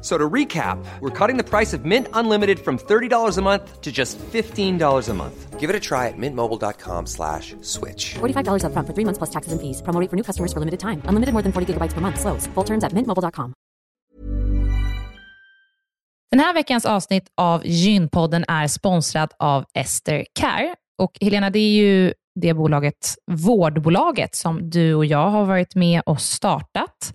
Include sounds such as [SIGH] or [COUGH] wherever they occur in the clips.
So to recap, we're cutting the price of Mint Unlimited from $30 a month to just $15 a month. Give it a try at mintmobile.com slash switch. $45 up front for three months plus taxes and fees. Promo rate for new customers for limited time. Unlimited more than 40 gigabytes per month. Slows. Full terms at mintmobile.com. Den här veckans avsnitt av Gynpodden är sponsrad av Ester Care. Och Helena, det är ju det bolaget, vårdbolaget, som du och jag har varit med och startat,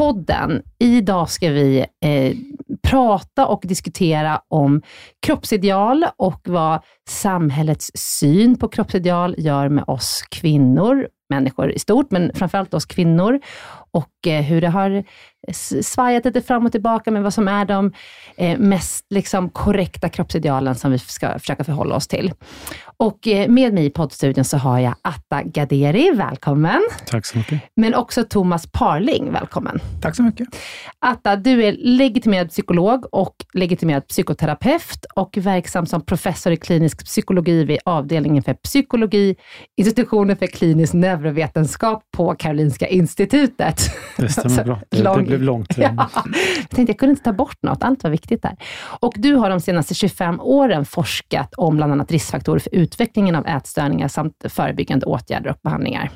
Podden, Idag ska vi eh, prata och diskutera om kroppsideal och vad samhällets syn på kroppsideal gör med oss kvinnor, människor i stort, men framförallt oss kvinnor och eh, hur det har svajat lite fram och tillbaka med vad som är de eh, mest liksom, korrekta kroppsidealen som vi ska försöka förhålla oss till. Och eh, med mig i poddstudion så har jag Atta Gaderi, välkommen. Tack så mycket. Men också Thomas Parling, välkommen. Tack så mycket. Atta, du är legitimerad psykolog och legitimerad psykoterapeut och verksam som professor i klinisk psykologi vid avdelningen för psykologi, institutionen för klinisk neurovetenskap på Karolinska institutet. Det stämmer bra. Det, det blev långt. [LAUGHS] Ja. Jag tänkte, jag kunde inte ta bort något. Allt var viktigt där. Och du har de senaste 25 åren forskat om bland annat riskfaktorer för utvecklingen av ätstörningar samt förebyggande åtgärder och behandlingar.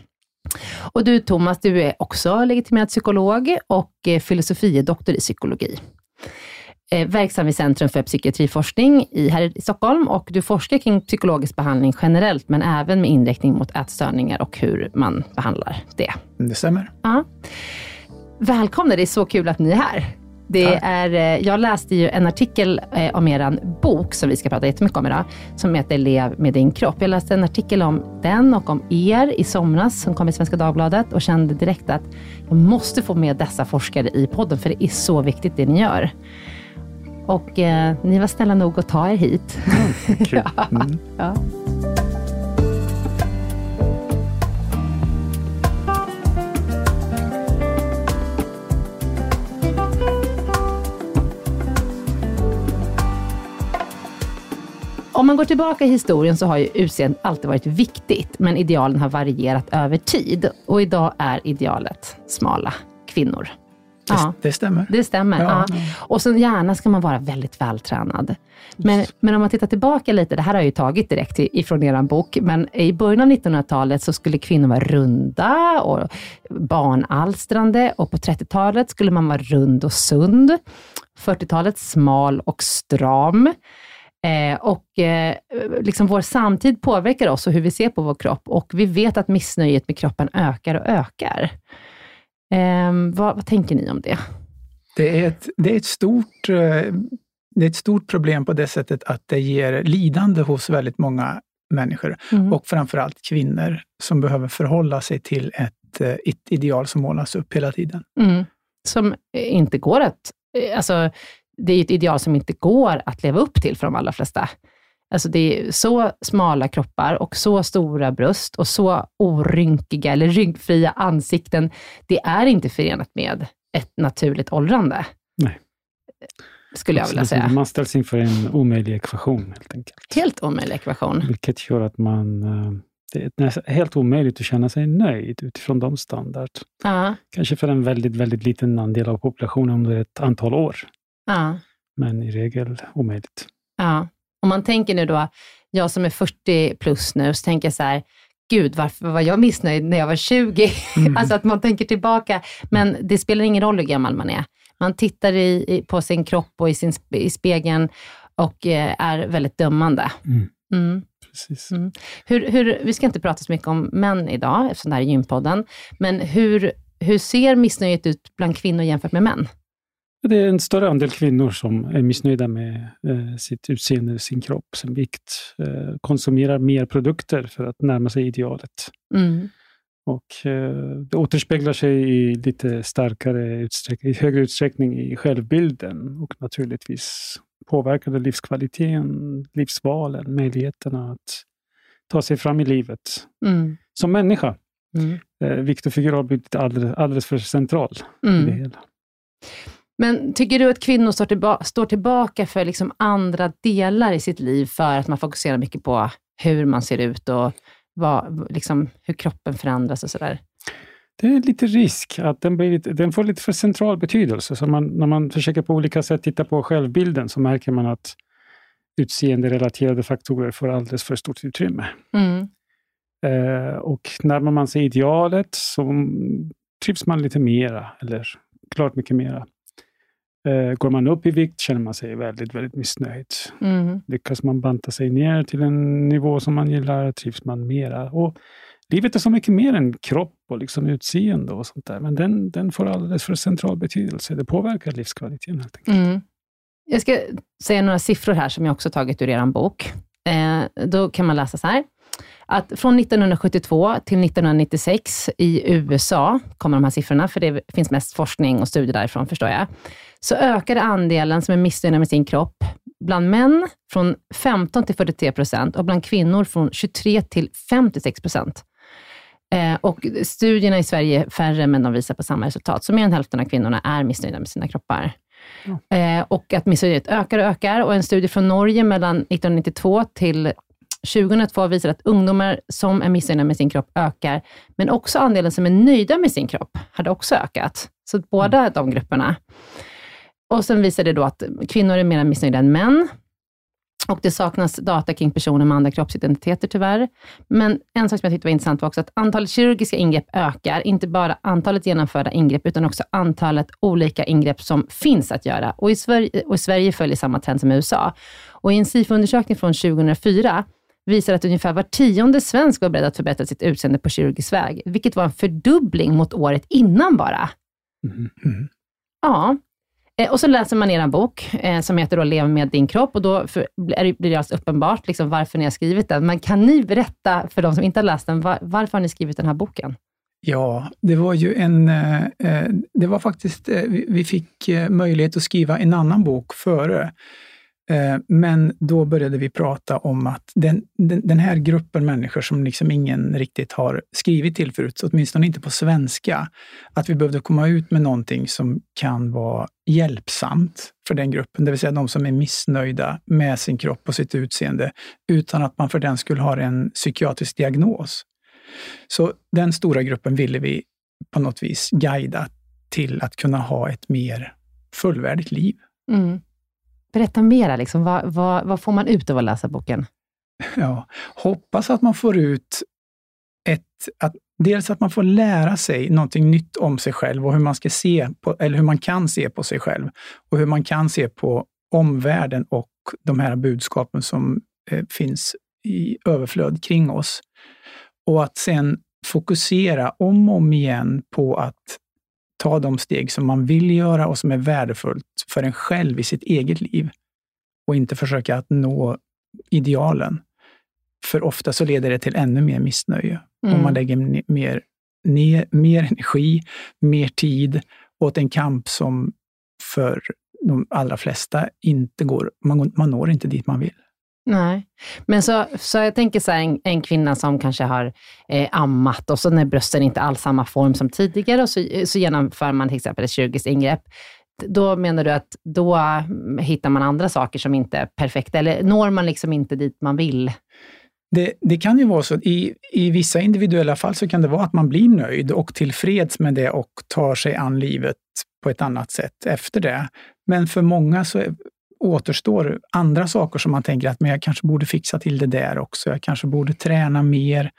Och du Thomas, du är också legitimerad psykolog och eh, filosofiedoktor i psykologi. Eh, verksam vid Centrum för psykiatriforskning i, här i Stockholm och du forskar kring psykologisk behandling generellt, men även med inriktning mot ätstörningar och hur man behandlar det. Det stämmer. Ja. Välkomna, det är så kul att ni är här. Det är, eh, jag läste ju en artikel eh, om er bok, som vi ska prata jättemycket om idag, som heter Lev med din kropp. Jag läste en artikel om den och om er i somras, som kom i Svenska Dagbladet, och kände direkt att jag måste få med dessa forskare i podden, för det är så viktigt det ni gör. Och eh, ni var snälla nog att ta er hit. Mm, kul. [LAUGHS] mm. ja. Om man går tillbaka i historien så har ju utseendet alltid varit viktigt, men idealen har varierat över tid. Och idag är idealet smala kvinnor. Det, ja, det stämmer. Det stämmer. Ja, ja. Och så gärna ska man vara väldigt vältränad. Men, men om man tittar tillbaka lite, det här har jag ju tagit direkt ifrån er bok, men i början av 1900-talet så skulle kvinnor vara runda och barnalstrande och på 30-talet skulle man vara rund och sund. 40-talet smal och stram. Eh, och eh, liksom vår samtid påverkar oss och hur vi ser på vår kropp och vi vet att missnöjet med kroppen ökar och ökar. Eh, vad, vad, tänker ni om det? Det är ett, det är ett stort eh, det är ett stort problem på det sättet att det ger lidande hos väldigt många människor mm. och framförallt kvinnor som behöver förhålla sig till ett, eh, ett ideal som målas upp hela tiden. Mm. Som inte går att... Eh, alltså, det är ett ideal som inte går att leva upp till för de allra flesta. Alltså det är så smala kroppar och så stora bröst och så orynkiga eller ryggfria ansikten. Det är inte förenat med ett naturligt åldrande. Nej. Skulle jag vilja säga. Man ställs inför en omöjlig ekvation helt enkelt. Helt omöjlig ekvation. Vilket gör att man eh, det är helt omöjligt att känna sig nöjd utifrån de standard. Ja. Kanske för en väldigt, väldigt liten andel av populationen under ett antal år. Ja. Men i regel omöjligt. Ja. Om man tänker nu då, jag som är 40 plus nu, så tänker jag så här, gud, varför var jag missnöjd när jag var 20? [LAUGHS] Mm. alltså att man tänker tillbaka. Men det spelar ingen roll hur gammal man är. Man tittar i, på sin kropp och i, sin, i spegeln och eh, är väldigt dömande. Mm. Mm. Precis. Mm. Hur, hur, vi ska inte prata så mycket om män idag, eftersom det här är gympodden, men hur, hur ser missnöjet ut bland kvinnor jämfört med män? Det är en större andel kvinnor som är missnöjda med eh, sitt utseende, sin kropp, sin vikt. Eh, konsumerar mer produkter för att närma sig idealet. Mm. Och eh, Det återspeglar sig i lite starkare utsträckning, i högre utsträckning i självbilden och naturligtvis påverkar det livskvaliteten, livsvalen, möjligheterna att ta sig fram i livet mm. som människa. Mm. Eh, vikt och figur har blivit alldeles, alldeles för central mm. i det hela. Men tycker du att kvinnor står, tillba står tillbaka för liksom andra delar i sitt liv för att man fokuserar mycket på hur man ser ut och vad, liksom, hur kroppen förändras och sådär? Det är lite risk att den, blir, den får lite för central betydelse. Så man, när man försöker på olika sätt titta på självbilden så märker man att utseende-relaterade faktorer får alldeles för stort utrymme. Mm. Eh, och närmar man sig idealet så trivs man lite mera, eller klart mycket mera. Eh, går man upp i vikt känner man sig väldigt, väldigt missnöjd. Mm. Lyckas man banta sig ner till en nivå som man gillar trivs man mera. Och livet är så mycket mer än kropp och liksom utseende och sånt där, men den, den får alldeles för central betydelse. Det påverkar livskvaliteten helt enkelt. Mm. Jag ska säga några siffror här som jag också tagit ur er bok. Eh, då kan man läsa så här att från 1972 till 1996 i USA, kommer de här siffrorna, för det finns mest forskning och studier därifrån förstår jag, så ökade andelen som är missnöjda med sin kropp bland män från 15 till 43 procent och bland kvinnor från 23 till 56 procent. Eh, och studierna i Sverige är färre, men de visar på samma resultat. Så mer än hälften av kvinnorna är missnöjda med sina kroppar. Mm. Eh, och att missnöjet ökar och ökar. Och en studie från Norge mellan 1992 till 2002 visar att ungdomar som är missnöjda med sin kropp ökar, men också andelen som är nöjda med sin kropp hade också ökat. Så båda mm. de grupperna. Och sen visar det då att kvinnor är mer missnöjda än män. Och det saknas data kring personer med andra kroppsidentiteter tyvärr. Men en sak som jag tyckte var intressant var också att antalet kirurgiska ingrepp ökar. Inte bara antalet genomförda ingrepp, utan också antalet olika ingrepp som finns att göra. Och i Sverige, och i Sverige följer samma trend som i USA. Och i en SIFO-undersökning från 2004 visar att ungefär var tionde svensk var beredd att förbättra sitt utseende på kirurgisk väg, vilket var en fördubbling mot året innan bara. Mm. Ja, Eh, och så läser man er bok eh, som heter då Lev med din kropp och då blir det alltså uppenbart liksom varför ni har skrivit den. Men kan ni berätta för de som inte har läst den, varför har ni skrivit den här boken? Ja, det var ju en... Eh, det var faktiskt... Vi fick möjlighet att skriva en annan bok före Eh, men då började vi prata om att den, den, den, här gruppen människor som liksom ingen riktigt har skrivit till förut, åtminstone inte på svenska, att vi behövde komma ut med någonting som kan vara hjälpsamt för den gruppen, det vill säga de som är missnöjda med sin kropp och sitt utseende, utan att man för den skulle ha en psykiatrisk diagnos. Så den stora gruppen ville vi på något vis guida till att kunna ha ett mer fullvärdigt liv. Mm. Berätta mera, liksom. vad, vad, vad får man ut av att läsa boken? Ja, hoppas att man får ut ett, att, dels att man får lära sig någonting nytt om sig själv och hur man ska se på, eller hur man kan se på sig själv och hur man kan se på omvärlden och de här budskapen som eh, finns i överflöd kring oss. Och att sen fokusera om och om igen på att ta de steg som man vill göra och som är värdefullt för en själv i sitt eget liv. Och inte försöka att nå idealen. För ofta så leder det till ännu mer missnöje. Mm. Om man lägger mer, ner, mer energi, mer tid åt en kamp som för de allra flesta inte går, man, man når inte dit man vill. Nej, men så, så jag tänker så här, en, en kvinna som kanske har eh, ammat och så när brösten inte alls samma form som tidigare och så, så genomför man till exempel ett kirurgiskt ingrepp. Då menar du att då mm, hittar man andra saker som inte är perfekta, eller når man liksom inte dit man vill? Det, det, kan ju vara så, i, i vissa individuella fall så kan det vara att man blir nöjd och tillfreds med det och tar sig an livet på ett annat sätt efter det. Men för många så återstår andra saker som man tänker att men jag kanske borde fixa till det där också. Jag kanske borde träna mer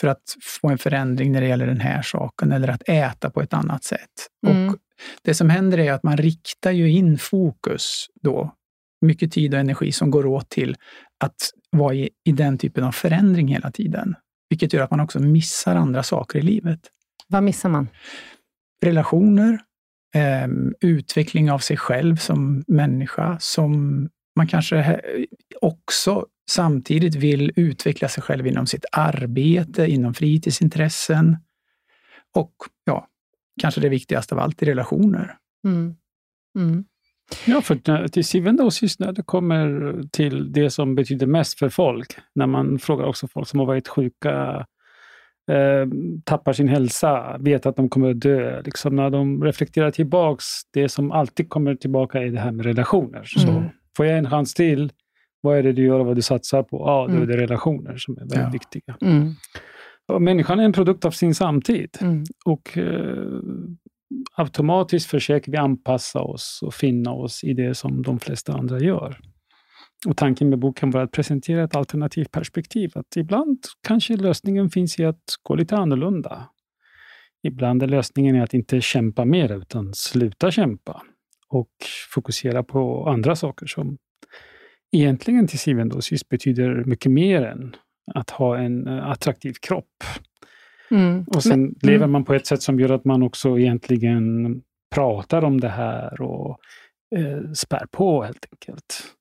för att få en förändring när det gäller den här saken eller att äta på ett annat sätt. Mm. Och det som händer är att man riktar ju in fokus då, mycket tid och energi som går åt till att vara i, i den typen av förändring hela tiden. Vilket gör att man också missar andra saker i livet. Vad missar man? Relationer, eh, utveckling av sig själv som människa, som man kanske också samtidigt vill utveckla sig själv inom sitt arbete, inom fritidsintressen och ja, kanske det viktigaste av allt, i relationer. Mm. Mm. Ja, för till syvende och sist när det kommer till det som betyder mest för folk, när man frågar också folk som har varit sjuka eh, tappar sin hälsa, vet att de kommer att dö. Liksom när de reflekterar tillbaks, det som alltid kommer tillbaka är det här med relationer. Så mm. får jag en chans till, vad är det du gör och vad du satsar på? Ja, då är mm. det relationer som är väldigt ja. viktiga. Mm. Och människan är en produkt av sin samtid. Mm. Och eh, automatiskt försöker vi anpassa oss och finna oss i det som de flesta andra gör. Och tanken med boken var att presentera ett alternativt perspektiv. Att ibland kanske lösningen finns i att gå lite annorlunda. Ibland är lösningen att inte kämpa mer, utan sluta kämpa och fokusera på andra saker som egentligen till syvende och sist betyder mycket mer än att ha en eh, attraktiv kropp. Mm. Och sen Men, lever mm. man på ett sätt som gör att man också egentligen pratar om det här och eh, spär på helt enkelt.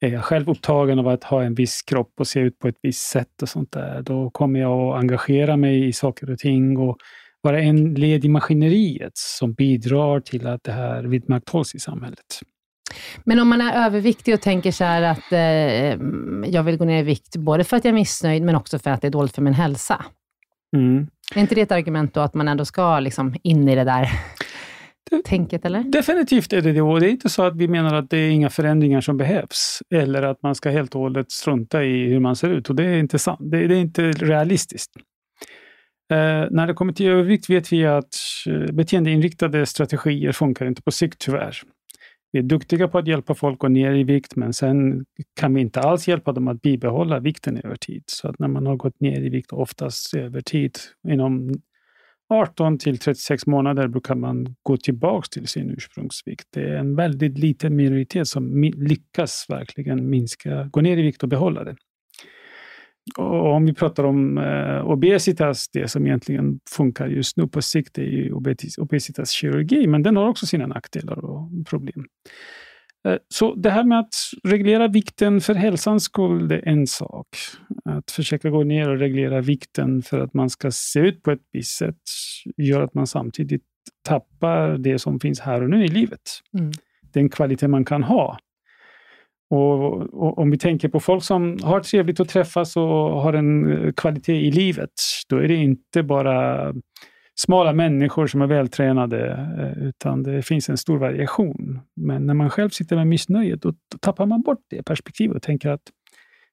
Är jag själv upptagen av att ha en viss kropp och se ut på ett visst sätt och sånt där, då kommer jag att engagera mig i saker och ting och vara en led i maskineriet som bidrar till att det här vidmakthålls i samhället. Men om man är överviktig och tänker så här att eh, jag vill gå ner i vikt, både för att jag är missnöjd, men också för att det är dåligt för min hälsa. Mm. Är inte det ett argument då, att man ändå ska liksom in i det där tänket, eller? Definitivt är det det. Och det är inte så att vi menar att det är inga förändringar som behövs, eller att man ska helt och hållet strunta i hur man ser ut. Och det är inte sant. Det, det är inte realistiskt. Eh, när det kommer till övervikt vet vi att eh, beteendeinriktade strategier funkar inte på sikt, tyvärr. Vi är duktiga på att hjälpa folk att gå ner i vikt, men sen kan vi inte alls hjälpa dem att bibehålla vikten över tid. Så att när man har gått ner i vikt, oftast över tid, inom 18 till 36 månader brukar man gå tillbaka till sin ursprungsvikt. Det är en väldigt liten minoritet som lyckas verkligen minska, gå ner i vikt och behålla det. Och om vi pratar om eh, obesitas, det som egentligen funkar just nu på sikt är ju obesitaskirurgi, men den har också sina nackdelar och problem. Eh, så det här med att reglera vikten för hälsans skull, det är en sak. Att försöka gå ner och reglera vikten för att man ska se ut på ett visst sätt gör att man samtidigt tappar det som finns här och nu i livet. Mm. Den kvalitet man kan ha. Och, och, om vi tänker på folk som har trevligt att träffas och har en eh, kvalitet i livet, då är det inte bara smala människor som är vältränade, eh, utan det finns en stor variation. Men när man själv sitter med missnöjet, då, då tappar man bort det perspektivet och tänker att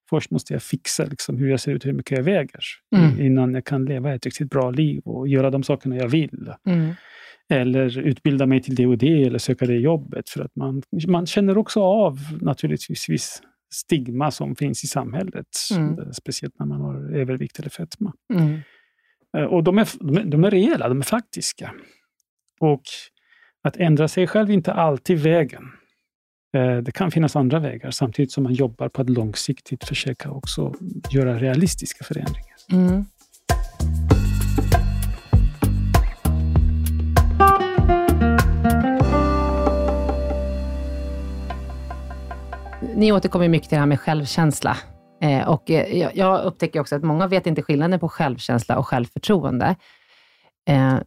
först måste jag fixa liksom, hur jag ser ut, hur mycket jag väger, mm. innan jag kan leva ett riktigt bra liv och göra de sakerna jag vill. Mm. Eller utbilda mig till det och det, eller söka det jobbet. För att man, man känner också av naturligtvis stigma som finns i samhället, mm. speciellt när man har övervikt eller fetma. Eh, och de är, de, är, de är reella, de är faktiska. Och att ändra sig själv är inte alltid vägen. Eh, det kan finnas andra vägar, samtidigt som man jobbar på att långsiktigt försöka också göra realistiska förändringar. Mm. Ni återkommer mycket till det här med självkänsla. Eh, och jag, jag upptäcker också att många vet inte skillnaden på självkänsla och självförtroende.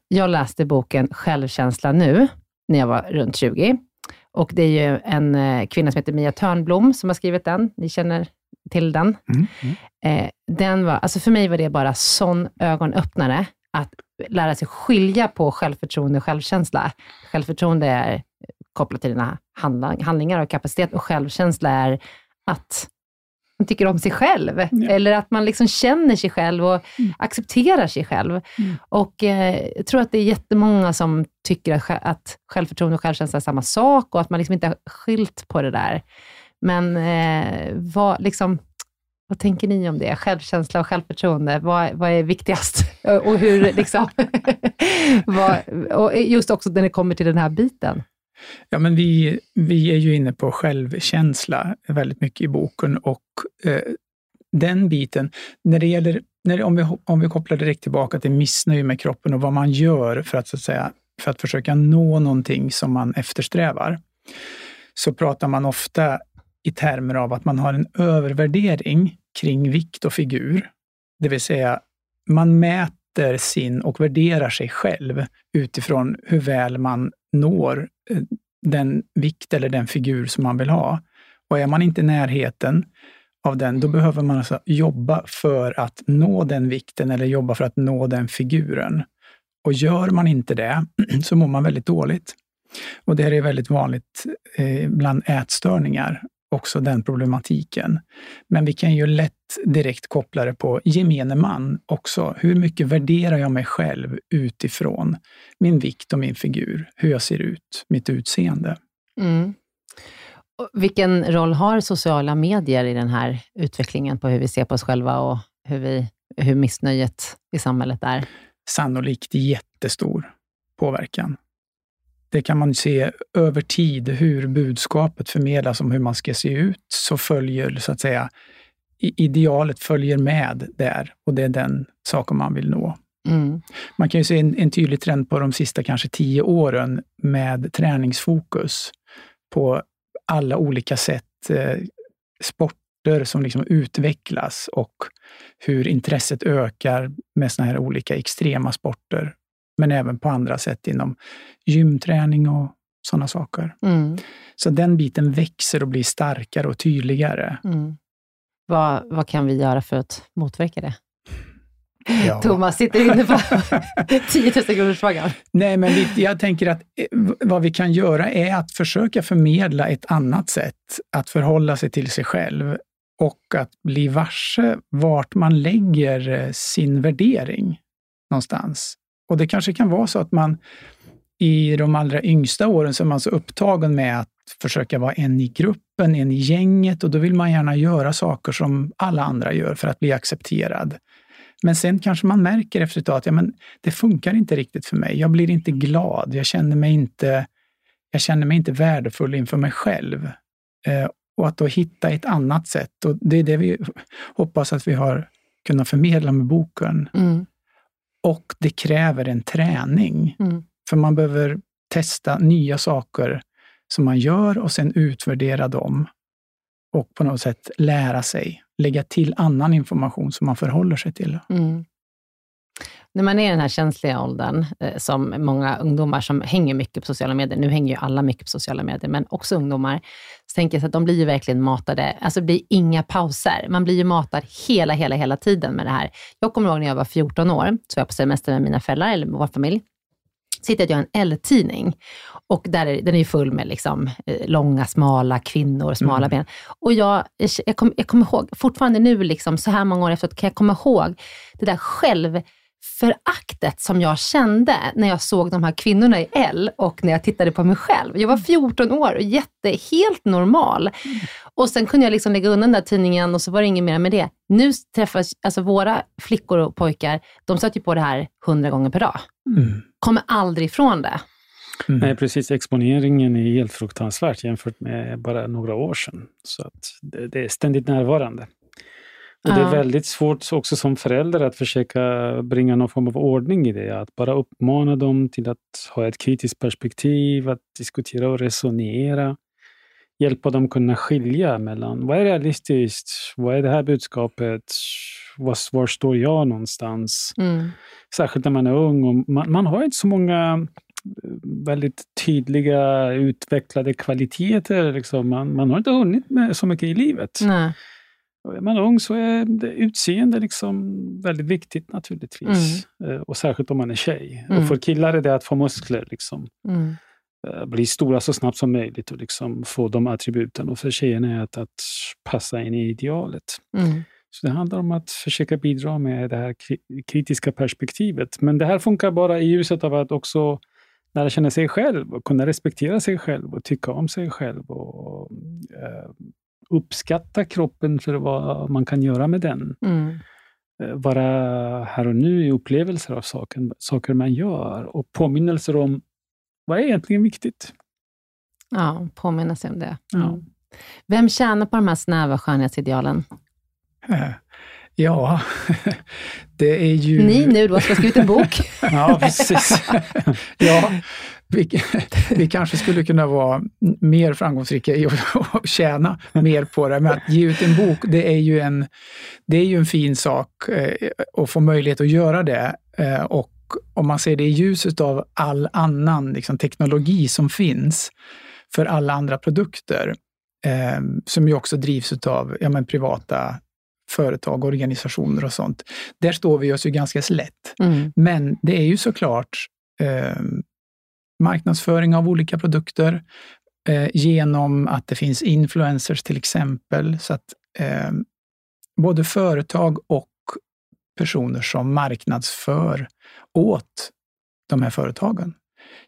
jag läste boken Självkänsla nu, när jag var runt 20. Och det är ju en eh, kvinna som heter Mia Törnblom som har skrivit den. Ni känner till den. Mm, mm. Eh, den var, alltså för mig var det bara sån ögonöppnare, att lära sig skilja på självförtroende och självkänsla. Självförtroende är kopplat till dina handlingar och kapacitet och självkänsla är att man tycker om sig själv. Ja. Eller att man liksom känner sig själv och mm. accepterar sig själv. Mm. Och eh, Jag tror att det är jättemånga som tycker att, att självförtroende och självkänsla är samma sak och att man liksom inte har skilt på det där. Men eh, vad, liksom, vad tänker ni om det? Självkänsla och självförtroende, vad, vad är viktigast? och hur liksom, [LAUGHS] vad, och just också när det kommer till den här biten. Ja, men vi, vi är ju inne på självkänsla väldigt mycket i boken och eh, den biten, när det gäller, när, om, vi, om vi kopplar direkt tillbaka till missnöje med kroppen och vad man gör för att, så att, säga, för att försöka nå någonting som man eftersträvar, så pratar man ofta i termer av att man har en övervärdering kring vikt och figur. Det vill säga, man mäter sin och värderar sig själv utifrån hur väl man når eh, den vikt eller den figur som man vill ha. Och är man inte i närheten av den, då behöver man alltså jobba för att nå den vikten eller jobba för att nå den figuren. Och gör man inte det, [CLEARS THROAT] så mår man väldigt dåligt. Och det här är väldigt vanligt eh, bland ätstörningar också den problematiken. Men vi kan ju lätt direkt koppla det på gemene man också. Hur mycket värderar jag mig själv utifrån min vikt och min figur, hur jag ser ut, mitt utseende. Mm. Vilken roll har sociala medier i den här utvecklingen på hur vi ser på oss själva och hur, vi, hur missnöjet i samhället är? Sannolikt jättestor påverkan det kan man se över tid, hur budskapet förmedlas om hur man ska se ut, så följer så att säga idealet följer med där och det är den saken man vill nå. Mm. Man kan ju se en, en, tydlig trend på de sista kanske tio åren med träningsfokus på alla olika sätt. Eh, sporter som liksom utvecklas och hur intresset ökar med såna här olika extrema sporter men även på andra sätt inom gymträning och sådana saker. Mm. Så den biten växer och blir starkare och tydligare. Mm. Vad, vad kan vi göra för att motverka det? Ja. [LAUGHS] Thomas sitter inne på [LAUGHS] 10 000 kronors frågan. Nej, men vi, jag tänker att eh, vad vi kan göra är att försöka förmedla ett annat sätt att förhålla sig till sig själv och att bli varse vart man lägger eh, sin värdering någonstans. Och det kanske kan vara så att man i de allra yngsta åren så är man så upptagen med att försöka vara en i gruppen, en i gänget och då vill man gärna göra saker som alla andra gör för att bli accepterad. Men sen kanske man märker efter ett tag att ja, men det funkar inte riktigt för mig. Jag blir inte glad. Jag känner mig inte, jag känner mig inte värdefull inför mig själv. Eh, och att då hitta ett annat sätt. Och det är det vi hoppas att vi har kunnat förmedla med boken. Mm. Och det kräver en träning. Mm. För man behöver testa nya saker som man gör och sen utvärdera dem. Och på något sätt lära sig, lägga till annan information som man förhåller sig till. Mm. När man är i den här känsliga åldern, eh, som många ungdomar som hänger mycket på sociala medier, nu hänger ju alla mycket på sociala medier, men också ungdomar, så tänker jag så att de blir ju verkligen matade, alltså det blir inga pauser. Man blir ju matad hela, hela, hela tiden med det här. Jag kommer ihåg när jag var 14 år, så var jag på semester med mina föräldrar, eller med vår familj, så hittade jag en L-tidning. Och där är, den är full med liksom, eh, långa, smala kvinnor, smala mm. ben. Och jag, jag kommer jag kom ihåg, fortfarande nu, liksom, så här många år efteråt, kan jag komma ihåg det där självföraktet som jag kände när jag såg de här kvinnorna i L och när jag tittade på mig själv. Jag var 14 år och jätte, helt normal. Mm. Och sen kunde jag liksom lägga undan den där tidningen och så var det inget mer med det. Nu träffas, alltså våra flickor och pojkar, de stöter på det här hundra gånger per dag. Mm. Kommer aldrig ifrån det. Mm. Nej, precis. Exponeringen är helt fruktansvärt jämfört med bara några år sedan. Så att det, det är ständigt närvarande. Och. Det är väldigt svårt också som förälder att försöka bringa någon form av ordning i det. Att bara uppmana dem till att ha ett kritiskt perspektiv, att diskutera och resonera. Hjälpa dem kunna skilja mellan vad är realistiskt, vad är det här budskapet, var, var står jag någonstans? Mm. Särskilt när man är ung och man, man har inte så många väldigt tydliga utvecklade kvaliteter. Liksom. Man, man har inte hunnit med så mycket i livet. Nej. Är man ung så är det utseende liksom väldigt viktigt naturligtvis. Mm. Eh, och särskilt om man är tjej. Mm. Och för killar är det att få muskler. Liksom. Mm. Eh, bli stora så snabbt som möjligt och liksom få de attributen. Och för tjejerna är det att passa in i idealet. Mm. Så det handlar om att försöka bidra med det här kritiska perspektivet. Men det här funkar bara i ljuset av att också lära känna sig själv och kunna respektera sig själv och tycka om sig själv och eh, uppskatta kroppen för vad man kan göra med den. Mm. Eh, vara här och nu i upplevelser av saken, saker man gör och påminnelser om vad är egentligen viktigt. Ja, påminna sig om det. Mm. Ja. Vem tjänar på de här snäva skönhetsidealen? Ja, [LAUGHS] det är ju... Ni nu då, som har skrivit en bok. [LAUGHS] ja, precis. [LAUGHS] ja, vi, [LAUGHS] vi, kanske skulle kunna vara mer framgångsrika i [LAUGHS] att tjäna mer på det, men att ge ut en bok, det är ju en, det är ju en fin sak eh, att få möjlighet att göra det. Eh, och om man ser det i ljuset av all annan liksom, teknologi som finns för alla andra produkter, eh, som ju också drivs av ja, men, privata företag, organisationer och sånt. Där står vi oss ju ganska slätt. Mm. Men det är ju såklart eh, marknadsföring av olika produkter eh, genom att det finns influencers till exempel. Så att eh, både företag och personer som marknadsför åt de här företagen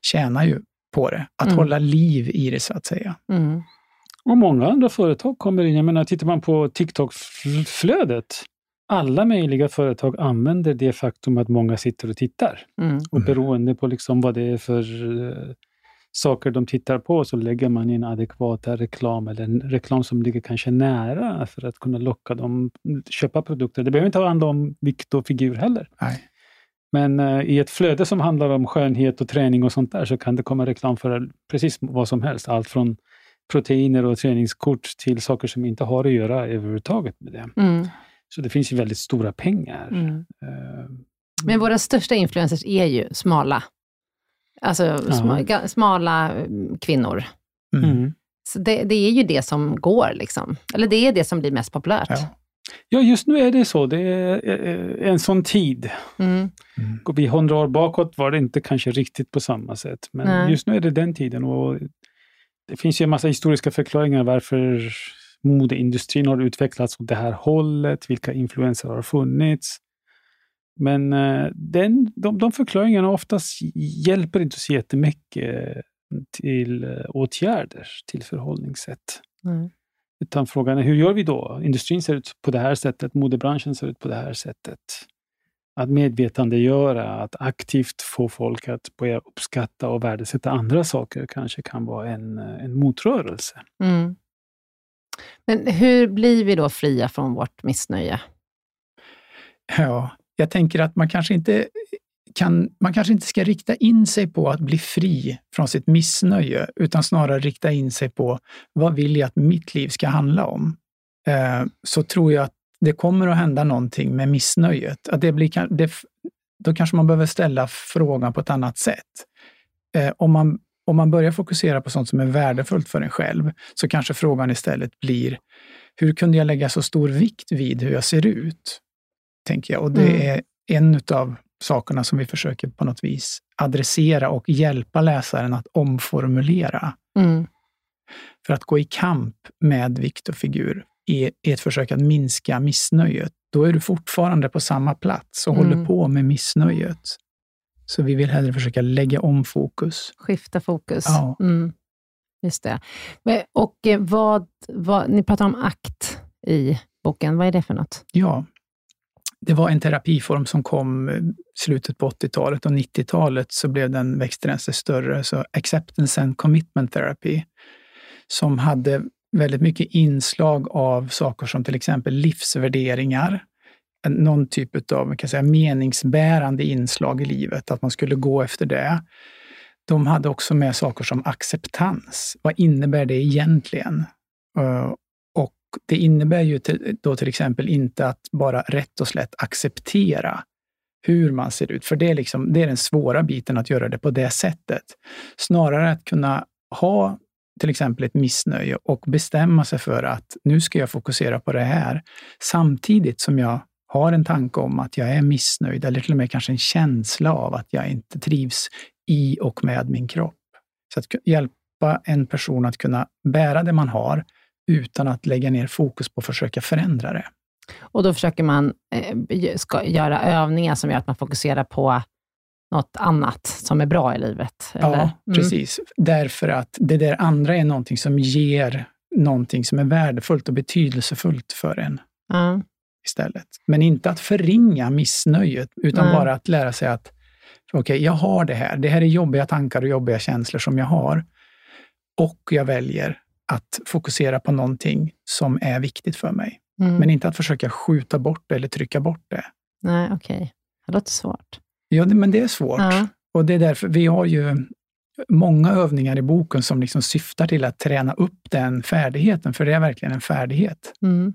tjänar ju på det. Att mm. hålla liv i det så att säga. Mm. Och många andra företag kommer in. Jag menar, tittar man på TikTok-flödet, alla möjliga företag använder det faktum att många sitter och tittar. Mm. Och beroende på liksom vad det är för uh, saker de tittar på så lägger man in adekvata reklam eller en reklam som ligger kanske nära för att kunna locka dem att köpa produkter. Det behöver inte handla om vikt och figur heller. Nej. Men uh, i ett flöde som handlar om skönhet och träning och sånt där så kan det komma reklam för precis vad som helst. Allt från proteiner och träningskort till saker som inte har att göra överhuvudtaget med det. Mm. Så det finns ju väldigt stora pengar. Mm. Uh, Men våra största influencers är ju smala. Alltså sma, smala mm, kvinnor. Mm. mm. Så det, det, är ju det som går, liksom. eller det är det som blir mest populärt. Ja. Ja, just nu är det så. Det är en sån tid. Mm. Går vi hundra år bakåt var det inte kanske riktigt på samma sätt. Men Nej. just nu är det den tiden. Och det finns ju en massa historiska förklaringar varför modeindustrin har utvecklats åt det här hållet, vilka influenser har funnits. Men uh, den, de, de förklaringarna oftast hjälper inte så jättemycket till uh, åtgärder, till förhållningssätt. Mm. Utan frågan är, hur gör vi då? Industrin ser ut på det här sättet, modebranschen ser ut på det här sättet att medvetandegöra, att aktivt få folk att börja uppskatta och värdesätta andra saker kanske kan vara en, en motrörelse. Mm. Men hur blir vi då fria från vårt missnöje? Ja, jag tänker att man kanske inte kan, man kanske inte ska rikta in sig på att bli fri från sitt missnöje, utan snarare rikta in sig på vad vill jag att mitt liv ska handla om? Eh, så tror jag att det kommer att hända någonting med missnöjet. Att det, blir, det, då kanske man behöver ställa frågan på ett annat sätt. Eh, om, man, om man börjar fokusera på sånt som är värdefullt för en själv, så kanske frågan istället blir, hur kunde jag lägga så stor vikt vid hur jag ser ut? Tänker jag. Och det mm. är en av sakerna som vi försöker på något vis adressera och hjälpa läsaren att omformulera. Mm. För att gå i kamp med vikt och figur i ett försök att minska missnöjet, då är du fortfarande på samma plats och mm. håller på med missnöjet. Så vi vill hellre försöka lägga om fokus. Skifta fokus. Ja. Mm. Just det. Och eh, vad, vad, ni pratar om ACT i boken. Vad är det för något? Ja, det var en terapiform som kom i slutet på 80-talet och 90-talet så blev den, växte den sig större. Så Acceptance and Commitment Therapy, som hade väldigt mycket inslag av saker som till exempel livsvärderingar, någon typ av kan säga, meningsbärande inslag i livet, att man skulle gå efter det. De hade också med saker som acceptans. Vad innebär det egentligen? Eh, och det innebär ju då till exempel inte att bara rätt och slätt acceptera hur man ser ut, för det är, liksom, det är den svåra biten att göra det på det sättet. Snarare att kunna ha till exempel ett missnöje och bestämma sig för att nu ska jag fokusera på det här, samtidigt som jag har en tanke om att jag är missnöjd, eller till och med kanske en känsla av att jag inte trivs i och med min kropp. Så att hjälpa en person att kunna bära det man har, utan att lägga ner fokus på att försöka förändra det. Och då försöker man eh, ska, göra övningar som gör att man fokuserar på något annat som är bra i livet? Eller? Ja, mm. precis. Därför att det där andra är någonting som ger någonting som är värdefullt och betydelsefullt för en. Mm. Istället. Men inte att förringa missnöjet, utan bara att lära sig att okej, okay, jag har det här. Det här är jobbiga tankar och jobbiga känslor som jag har. Och jag väljer att fokusera på någonting som är viktigt för mig. Mm. Men inte att försöka skjuta bort det eller trycka bort det. Nej, okej. Okay. Det låter svårt. Ja, det, men det är svårt. Ja. Och det är därför vi har ju många övningar i boken som liksom syftar till att träna upp den färdigheten, för det är verkligen en färdighet. Mm.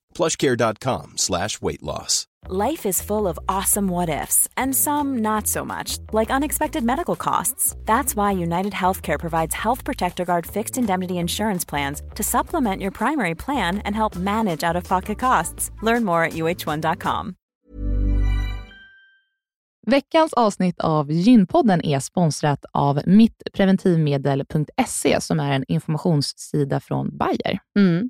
plushcare.com slash weight loss. Life is full of awesome what-ifs and some not so much, like unexpected medical costs. That's why United Healthcare provides Health Protector Guard fixed indemnity insurance plans to supplement your primary plan and help manage out-of-pocket costs. Learn more at uh1.com. Veckans avsnitt av Gynpodden är sponsrat av mittpreventivmedel.se som är en informationssida från Bayer. Mm.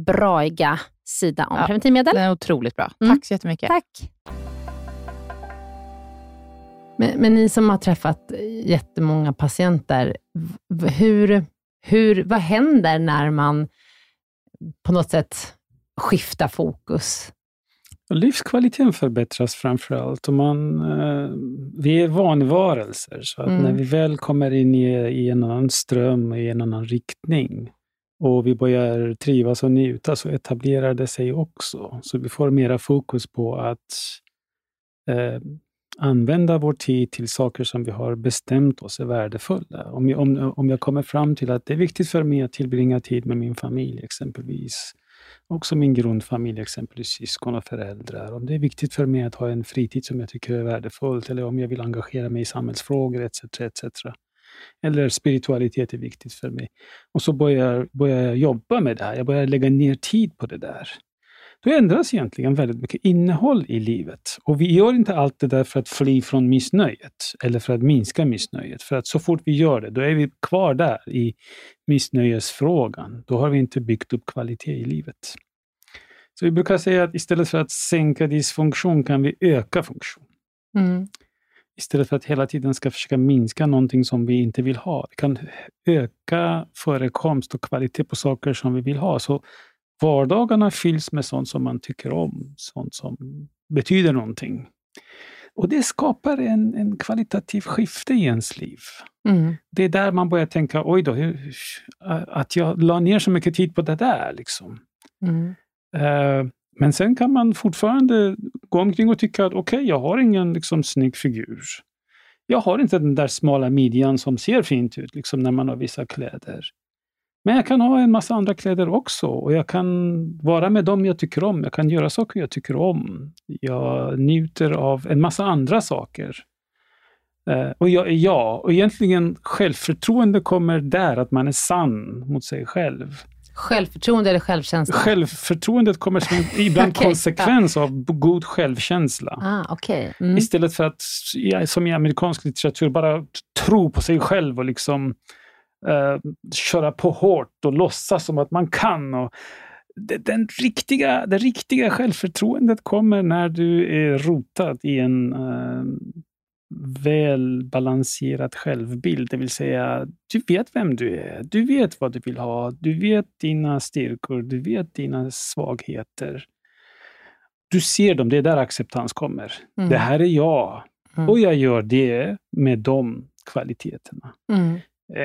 braiga sida om Ja, preventivmedel. Den är otroligt bra. Mm. Tack så jättemycket. Tack. Men, men ni som har träffat jättemånga patienter, hur, hur, vad händer när man på något sätt skiftar fokus? Livskvaliteten förbättras framför allt. Och man, eh, vi är vanvarelser, så att Mm. när vi väl kommer in i, i en annan ström, i en annan riktning, och vi börjar trivas och njuta, så etablerar det sig också. Så vi får mera fokus på att eh, använda vår tid till saker som vi har bestämt oss är värdefulla. Om jag, om, om jag kommer fram till att det är viktigt för mig att tillbringa tid med min familj exempelvis, också min grundfamilj, exempelvis syskon och föräldrar. Om det är viktigt för mig att ha en fritid som jag tycker är värdefullt, eller om jag vill engagera mig i samhällsfrågor etc. etc. Eller spiritualitet är viktigt för mig. Och så börjar, börjar jag jobba med det här, jag börjar lägga ner tid på det där. Då ändras egentligen väldigt mycket innehåll i livet. Och vi gör inte allt det där för att fly från missnöjet, eller för att minska missnöjet. För att så fort vi gör det, då är vi kvar där i missnöjesfrågan. Då har vi inte byggt upp kvalitet i livet. Så vi brukar säga att istället för att sänka dysfunktion kan vi öka funktion. Mm. Istället för att hela tiden ska försöka minska någonting som vi inte vill ha. Vi kan öka förekomst och kvalitet på saker som vi vill ha. Så vardagarna fylls med sånt som man tycker om, sånt som betyder någonting. Och det skapar en, en kvalitativ skifte i ens liv. Mm. Det är där man börjar tänka, oj då, hur, att jag la ner så mycket tid på det där. Liksom. Mm. Eh, men sen kan man fortfarande gå omkring och tycka att okej, jag har ingen liksom, snygg figur. Jag har inte den där smala midjan som ser fint ut liksom, när man har vissa kläder. Men jag kan ha en massa andra kläder också och jag kan vara med dem jag tycker om. Jag kan göra saker jag tycker om. Jag njuter av en massa andra saker. Uh, och jag ja. Och egentligen självförtroende kommer där, att man är sann mot sig själv. Självförtroende eller självkänsla? Självförtroendet kommer som ibland [LAUGHS] Okej, konsekvens av b- god självkänsla. Ah, okej. Mm. Istället för att, ja, som i amerikansk litteratur, bara tro på sig själv och liksom eh, köra på hårt och låtsas som att man kan. Och det, den riktiga, det riktiga självförtroendet kommer när du är rotad i en eh, väl balanserad självbild. Det vill säga, du vet vem du är. Du vet vad du vill ha. Du vet dina styrkor. Du vet dina svagheter. Du ser dem. Det är där acceptans kommer. Mm. Det här är jag. Mm. Och jag gör det med de kvaliteterna. Mm.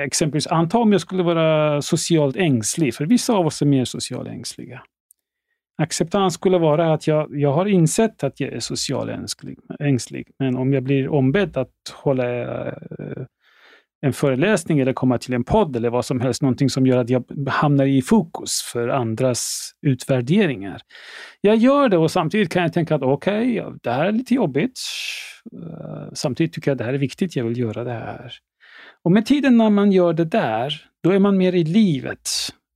Exempelvis, anta om jag skulle vara socialt ängslig, för vissa av oss är mer socialt ängsliga. Acceptans skulle vara att jag, jag har insett att jag är socialt ängslig, ängslig, men om jag blir ombedd att hålla eh, en föreläsning eller komma till en podd eller vad som helst, någonting som gör att jag hamnar i fokus för andras utvärderingar. Jag gör det och samtidigt kan jag tänka att okej, okay, det här är lite jobbigt. Eh, samtidigt tycker jag att det här är viktigt, jag vill göra det här. Och med tiden när man gör det där, då är man mer i livet.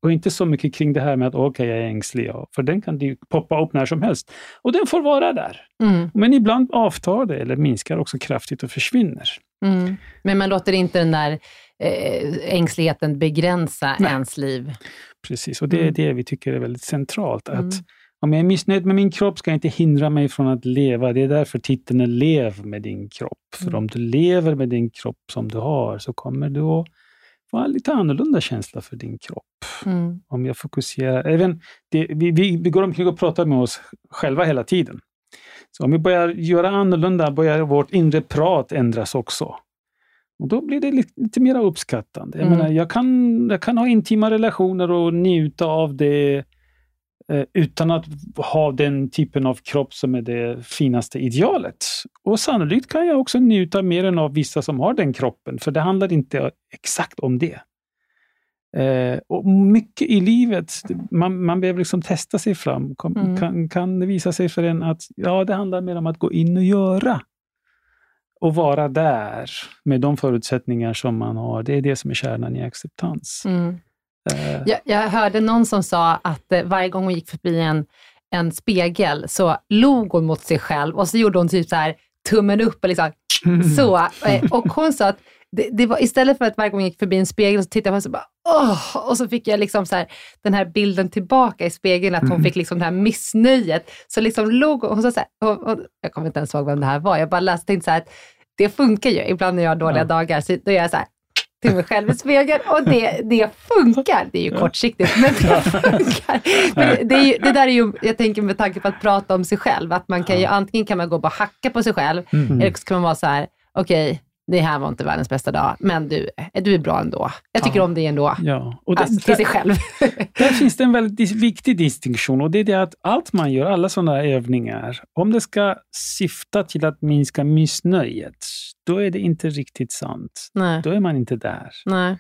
Och inte så mycket kring det här med att okej, jag är ängslig. Ja, för den kan ju poppa upp när som helst. Och den får vara där. Mm. Men ibland avtar det eller minskar också kraftigt och försvinner. Mm. Men man låter inte den där eh, ängsligheten begränsa Nej. ens liv. Precis, och det är Mm. det vi tycker är väldigt centralt. Att Mm. Om jag är missnöjd med min kropp ska jag inte hindra mig från att leva. Det är därför titeln är Lev med din kropp. För Mm. om du lever med din kropp som du har så kommer du att en lite annorlunda känsla för din kropp. Mm. Om jag fokuserar... Även det, vi, vi, vi går omkring och pratar med oss själva hela tiden. Så om vi börjar göra annorlunda börjar vårt inre prat ändras också. Och då blir det lite, lite mer uppskattande. Jag, Mm. menar, jag, kan, jag kan ha intima relationer och njuta av det utan att ha den typen av kropp som är det finaste idealet. Och sannolikt kan jag också njuta mer än av vissa som har den kroppen, för det handlar inte exakt om det. Eh, och mycket i livet, man, man behöver liksom testa sig fram. Kom, Mm. kan, kan det visa sig för en att ja, det handlar mer om att gå in och göra. Och vara där med de förutsättningar som man har. Det är det som är kärnan i acceptans. Mm. Eh, Jag, jag hörde någon som sa att eh, varje gång hon gick förbi en, en spegel så log hon mot sig själv och så gjorde hon typ så här tummen upp och liksom [LAUGHS] så. Eh, Och hon sa att det, det var, istället för att varje gång jag gick förbi en spegel så tittade jag på så bara åh, och så fick jag liksom så här, den här bilden tillbaka i spegeln, att hon Mm. fick liksom det här missnöjet. Så liksom log hon, hon så här, och, och, jag kommer inte ens ihåg vem det här var, jag bara läste tänkte så här, att det funkar ju ibland när jag har dåliga Ja. dagar, så då gör jag så här, till mig själv i spegeln och det, det funkar. Det är ju kortsiktigt, men det funkar. Men det, ju, det där är ju, jag tänker med tanke på att prata om sig själv, att man kan ju antingen kan man gå och bara hacka på sig själv, Mm. eller så kan man vara så här, okej, det här var inte världens bästa dag, men du, du är bra ändå. Jag tycker Ja. om dig ändå. ja. Och det, Alltså, till sig själv. [LAUGHS] Där finns det en väldigt viktig distinktion och det är det att allt man gör, alla sådana övningar, om det ska syfta till att minska missnöjet, då är det inte riktigt sant. Nej, Då är man inte där. nej.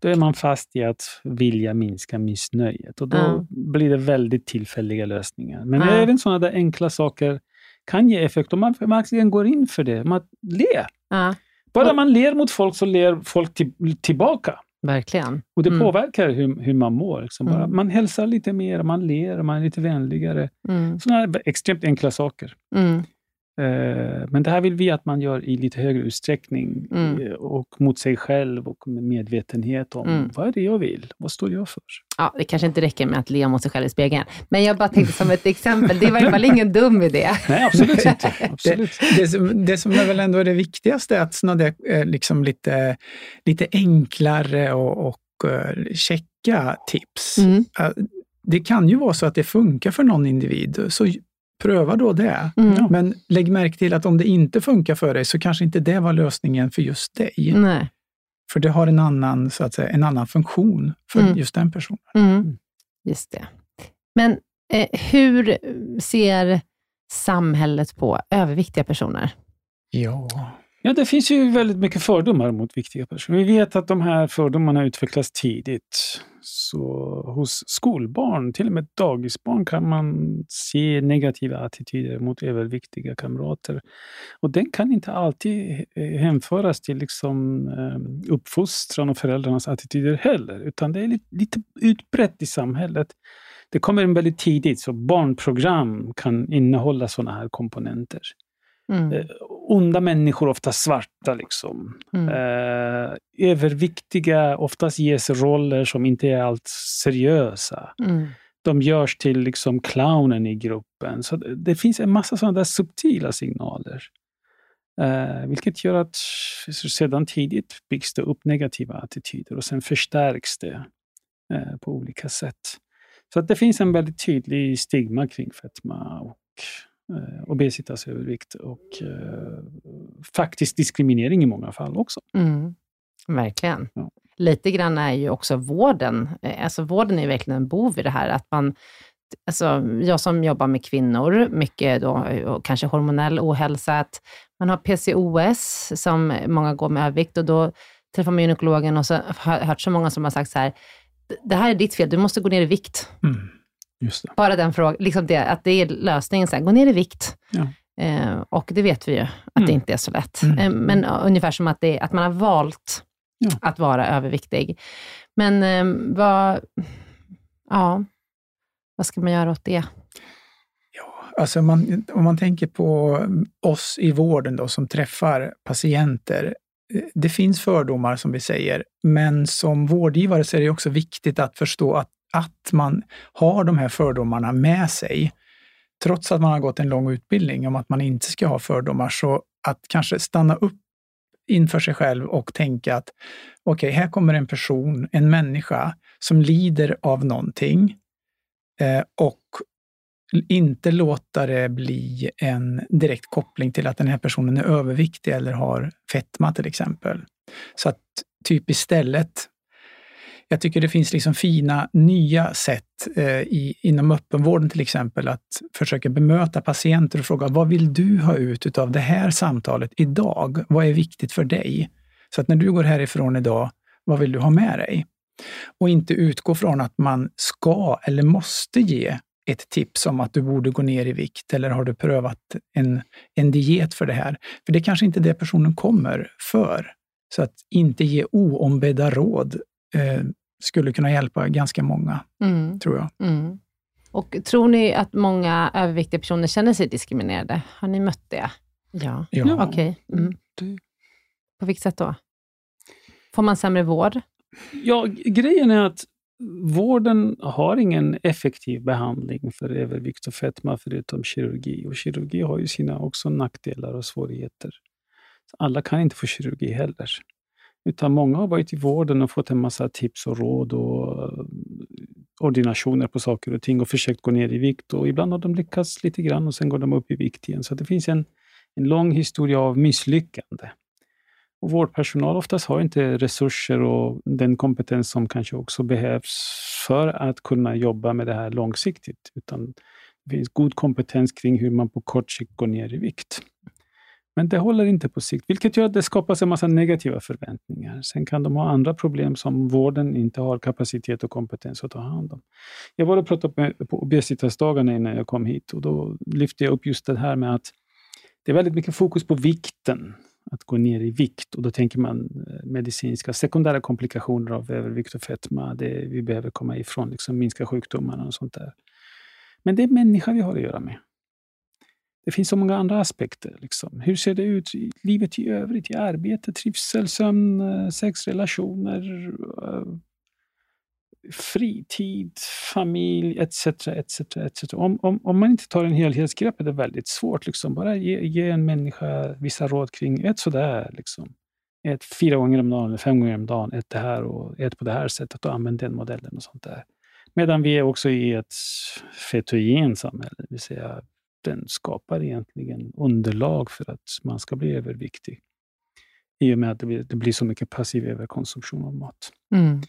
Då är man fast i att vilja minska missnöjet och då Ja. blir det väldigt tillfälliga lösningar. Men Ja. även sådana där enkla saker kan ge effekt om man verkligen går in för det. Man le. Ja, Bara man ler mot folk så ler folk till, tillbaka. verkligen. Och det Mm. påverkar hur, hur man mår. Liksom. Mm. Man hälsar lite mer, man ler, man är lite vänligare. Mm, Sådana extremt enkla saker. mm, men det här vill vi att man gör i lite högre utsträckning Mm. eh, och mot sig själv och med medvetenhet om Mm. vad är det jag vill? Vad står jag för? Ja, det kanske inte räcker med att le mot sig själv i spegeln, men jag bara tänkte som ett exempel, det är i varje fall ingen dum idé. [LAUGHS] Nej, absolut [LAUGHS] inte. Det, Absolut. det, som, det som är väl ändå det viktigaste är att såna där eh, liksom lite, lite enklare och, och eh, checka tips. Mm. Eh, Det kan ju vara så att det funkar för någon individ, så pröva då det. Mm. Men lägg märke till att om det inte funkar för dig så kanske inte det var lösningen för just dig. Nej. För det har en annan, så att säga, en annan funktion för Mm. just den personen. Mm. Just det. Men eh, hur ser samhället på överviktiga personer? Ja. Ja, det finns ju väldigt mycket fördomar mot viktiga personer. Vi vet att de här fördomarna utvecklas tidigt. Så hos skolbarn, till och med dagisbarn, kan man se negativa attityder mot överviktiga kamrater. Och den kan inte alltid eh, hänföras till liksom, eh, uppfostran och föräldrarnas attityder heller, utan det är lite, lite utbrett i samhället. Det kommer väldigt tidigt, så barnprogram kan innehålla sådana här komponenter. Mm. Eh, onda människor, ofta svarta. Liksom. Mm. Eh, överviktiga, oftast ges roller som inte är allt seriösa. Mm. De görs till liksom clownen i gruppen. Så det, det finns en massa sådana där subtila signaler. Eh, vilket gör att sedan tidigt byggs det upp negativa attityder och sen förstärks det eh, på olika sätt. Så att det finns en väldigt tydlig stigma kring fetma och obesitas, övervikt och eh, faktiskt diskriminering i många fall också. Mm. Verkligen. Ja. Lite grann är ju också vården, eh, alltså vården är ju verkligen en bov i det här. Att man, alltså jag som jobbar med kvinnor, mycket då, och kanske hormonell ohälsa, att man har PCOS som många går med övervikt och då träffar man gynekologen och så har jag hört så många som har sagt så här, det här är ditt fel, du måste gå ner i vikt. Mm. Bara den frågan, liksom det, att det är lösningen, så här, gå ner i vikt. Ja. Eh, och det vet vi ju, att Mm. det inte är så lätt. Mm. Eh, men uh, ungefär som att, det, att man har valt Ja. att vara överviktig. Men eh, vad, ja, vad ska man göra åt det? Alltså om, man, om man tänker på oss i vården då, som träffar patienter. eh, Det finns fördomar som vi säger, men som vårdgivare så är det också viktigt att förstå att, att man har de här fördomarna med sig. Trots att man har gått en lång utbildning om att man inte ska ha fördomar, så att kanske stanna upp inför sig själv och tänka att okej, här kommer en person, en människa som lider av någonting eh, och inte låta det bli en direkt koppling till att den här personen är överviktig eller har fetma till exempel. Så att typ istället, jag tycker det finns liksom fina nya sätt eh, i, inom öppenvården till exempel att försöka bemöta patienter och fråga vad vill du ha ut av det här samtalet idag? Vad är viktigt för dig? Så att när du går härifrån idag, vad vill du ha med dig? Och inte utgå från att man ska eller måste ge ett tips om att du borde gå ner i vikt eller har du prövat en, en diet för det här? För det är kanske inte det personen kommer för. Så att inte ge oombedda råd eh, skulle kunna hjälpa ganska många, mm. tror jag. Mm. Och tror ni att många överviktiga personer känner sig diskriminerade? Har ni mött det? Ja. ja. Okej. Okay. Mm. På vilket sätt då? Får man sämre vård? Ja, grejen är att vården har ingen effektiv behandling för övervikt och fetma förutom kirurgi. Och kirurgi har ju sina också nackdelar och svårigheter. Alla kan inte få kirurgi heller. Utan många har varit i vården och fått en massa tips och råd och eh, ordinationer på saker och ting och försökt gå ner i vikt. Och ibland har de lyckats lite grann och sen går de upp i vikt igen. Så det finns en, en lång historia av misslyckande. Och vårdpersonal oftast har inte resurser och den kompetens som kanske också behövs för att kunna jobba med det här långsiktigt. Utan det finns god kompetens kring hur man på kort sikt går ner i vikt. Men det håller inte på sikt, vilket gör att det skapas en massa negativa förväntningar. Sen kan de ha andra problem som vården inte har kapacitet och kompetens att ta hand om. Jag var och pratade på obesitasdagarna innan jag kom hit och då lyfte jag upp just det här med att det är väldigt mycket fokus på vikten, att gå ner i vikt. Och då tänker man eh, medicinska sekundära komplikationer av övervikt och fetma. Det vi behöver komma ifrån, liksom minska sjukdomarna och sånt där. Men det är människa vi har att göra med. Det finns så många andra aspekter. Liksom. Hur ser det ut i livet i övrigt? I arbete, trivsel, sömn, eh, sex, relationer, eh, fritid, familj etc. etc, etc. Om, om, om man inte tar en helhetsgrepp är det väldigt svårt. Liksom. Bara ge, ge en människa vissa råd kring ett sådär. Liksom. Ett fyra gånger om dagen, fem gånger om dagen, ett det här och ett på det här sättet och använd den modellen och sånt där. Medan vi är också i ett fetogen samhälle, det vill säga den skapar egentligen underlag för att man ska bli överviktig. I och med att det blir, det blir så mycket passiv överkonsumtion av mat. Mm.